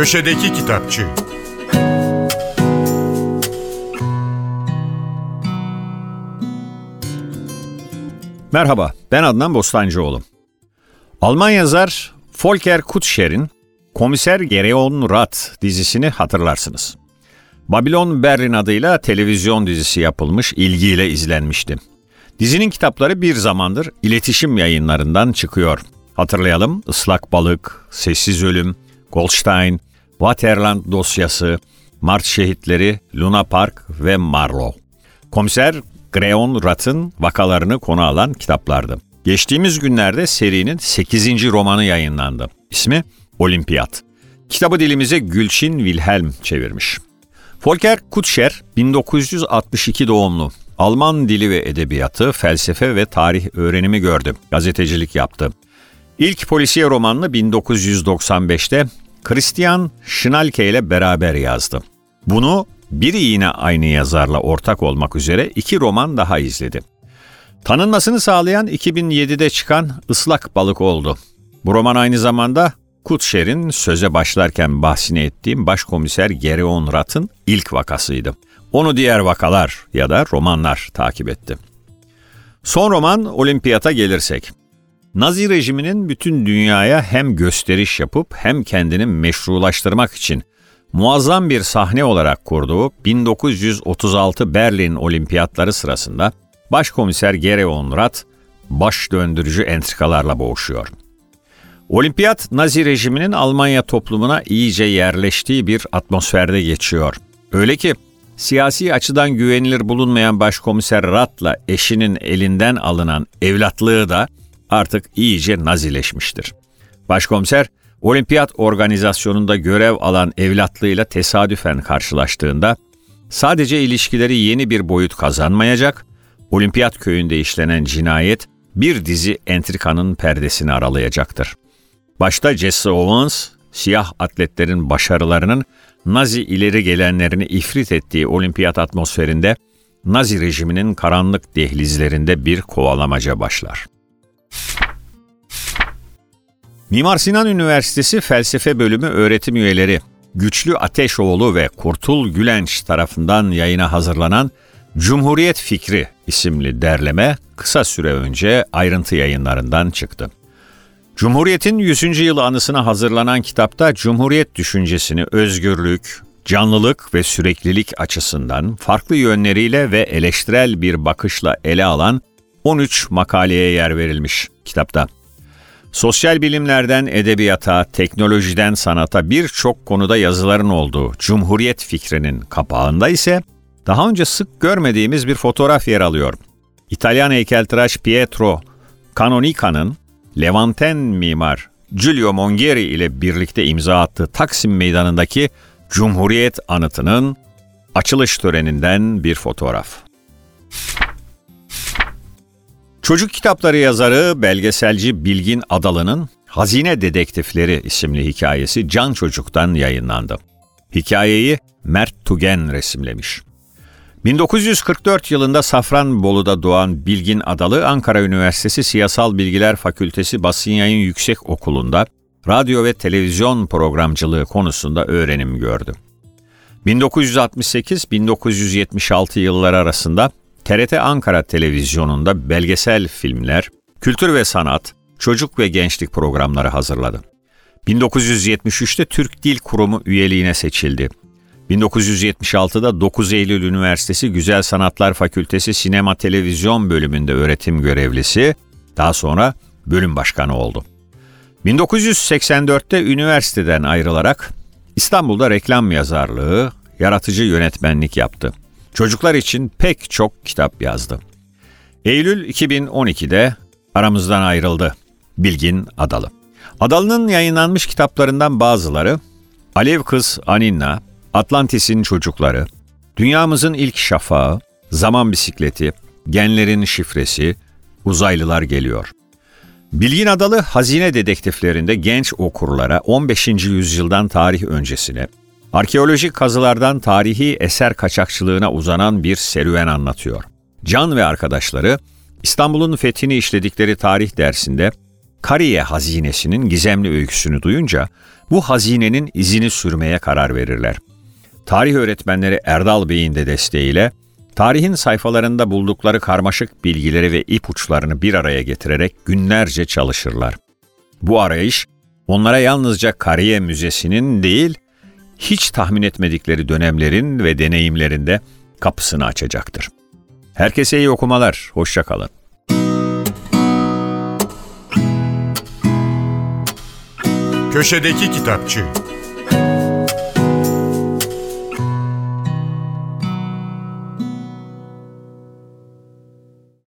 Köşedeki Kitapçı Merhaba, ben Adnan Bostancıoğlu. Alman yazar Volker Kutscher'in Komiser Gereon Rat dizisini hatırlarsınız. Babylon Berlin adıyla televizyon dizisi yapılmış, ilgiyle izlenmişti. Dizinin kitapları bir zamandır iletişim yayınlarından çıkıyor. Hatırlayalım Islak Balık, Sessiz Ölüm, Goldstein, Waterland dosyası, Mart Şehitleri, Luna Park ve Marlow. Komiser Greon Rat'ın vakalarını konu alan kitaplardı. Geçtiğimiz günlerde serinin 8. romanı yayınlandı. İsmi Olimpiyat. Kitabı dilimize Gülçin Wilhelm çevirmiş. Volker Kutscher 1962 doğumlu. Alman dili ve edebiyatı, felsefe ve tarih öğrenimi gördü. Gazetecilik yaptı. İlk polisiye romanını 1995'te Christian Schnalke ile beraber yazdı. Bunu bir yine aynı yazarla ortak olmak üzere iki roman daha izledi. Tanınmasını sağlayan 2007'de çıkan Islak Balık oldu. Bu roman aynı zamanda Kutscher'in söze başlarken bahsini ettiğim başkomiser Gereon Rat'ın ilk vakasıydı. Onu diğer vakalar ya da romanlar takip etti. Son roman Olimpiyata gelirsek. Nazi rejiminin bütün dünyaya hem gösteriş yapıp hem kendini meşrulaştırmak için muazzam bir sahne olarak kurduğu 1936 Berlin Olimpiyatları sırasında Başkomiser Gereon Rat baş döndürücü entrikalarla boğuşuyor. Olimpiyat Nazi rejiminin Almanya toplumuna iyice yerleştiği bir atmosferde geçiyor. Öyle ki siyasi açıdan güvenilir bulunmayan başkomiser Rat'la eşinin elinden alınan evlatlığı da artık iyice nazileşmiştir. Başkomiser olimpiyat organizasyonunda görev alan evlatlığıyla tesadüfen karşılaştığında sadece ilişkileri yeni bir boyut kazanmayacak, olimpiyat köyünde işlenen cinayet bir dizi entrikanın perdesini aralayacaktır. Başta Jesse Owens, siyah atletlerin başarılarının Nazi ileri gelenlerini ifrit ettiği olimpiyat atmosferinde Nazi rejiminin karanlık dehlizlerinde bir kovalamaca başlar. Mimar Sinan Üniversitesi Felsefe Bölümü öğretim üyeleri Güçlü Ateşoğlu ve Kurtul Gülenç tarafından yayına hazırlanan Cumhuriyet Fikri isimli derleme kısa süre önce ayrıntı yayınlarından çıktı. Cumhuriyet'in 100. yılı anısına hazırlanan kitapta Cumhuriyet düşüncesini özgürlük, canlılık ve süreklilik açısından farklı yönleriyle ve eleştirel bir bakışla ele alan 13 makaleye yer verilmiş kitapta. Sosyal bilimlerden edebiyata, teknolojiden sanata birçok konuda yazıların olduğu Cumhuriyet fikrinin kapağında ise daha önce sık görmediğimiz bir fotoğraf yer alıyor. İtalyan heykeltıraş Pietro Canonica'nın Levanten mimar Giulio Mongeri ile birlikte imza attığı Taksim Meydanı'ndaki Cumhuriyet anıtının açılış töreninden bir fotoğraf. Çocuk kitapları yazarı belgeselci Bilgin Adalı'nın Hazine Dedektifleri isimli hikayesi Can Çocuk'tan yayınlandı. Hikayeyi Mert Tugen resimlemiş. 1944 yılında Safranbolu'da doğan Bilgin Adalı, Ankara Üniversitesi Siyasal Bilgiler Fakültesi Basın Yayın Yüksek Okulu'nda radyo ve televizyon programcılığı konusunda öğrenim gördü. 1968-1976 yılları arasında TRT Ankara Televizyonu'nda belgesel filmler, kültür ve sanat, çocuk ve gençlik programları hazırladı. 1973'te Türk Dil Kurumu üyeliğine seçildi. 1976'da 9 Eylül Üniversitesi Güzel Sanatlar Fakültesi Sinema Televizyon bölümünde öğretim görevlisi, daha sonra bölüm başkanı oldu. 1984'te üniversiteden ayrılarak İstanbul'da reklam yazarlığı, yaratıcı yönetmenlik yaptı. Çocuklar için pek çok kitap yazdı. Eylül 2012'de aramızdan ayrıldı. Bilgin Adalı. Adalı'nın yayınlanmış kitaplarından bazıları Alev Kız Aninna, Atlantis'in Çocukları, Dünyamızın İlk Şafağı, Zaman Bisikleti, Genlerin Şifresi, Uzaylılar Geliyor. Bilgin Adalı hazine dedektiflerinde genç okurlara 15. yüzyıldan tarih öncesine, arkeolojik kazılardan tarihi eser kaçakçılığına uzanan bir serüven anlatıyor. Can ve arkadaşları İstanbul'un fethini işledikleri tarih dersinde Kariye hazinesinin gizemli öyküsünü duyunca bu hazinenin izini sürmeye karar verirler. Tarih öğretmenleri Erdal Bey'in de desteğiyle tarihin sayfalarında buldukları karmaşık bilgileri ve ipuçlarını bir araya getirerek günlerce çalışırlar. Bu arayış onlara yalnızca Kariye Müzesi'nin değil, hiç tahmin etmedikleri dönemlerin ve deneyimlerinde kapısını açacaktır. Herkese iyi okumalar, hoşçakalın. Köşedeki Kitapçı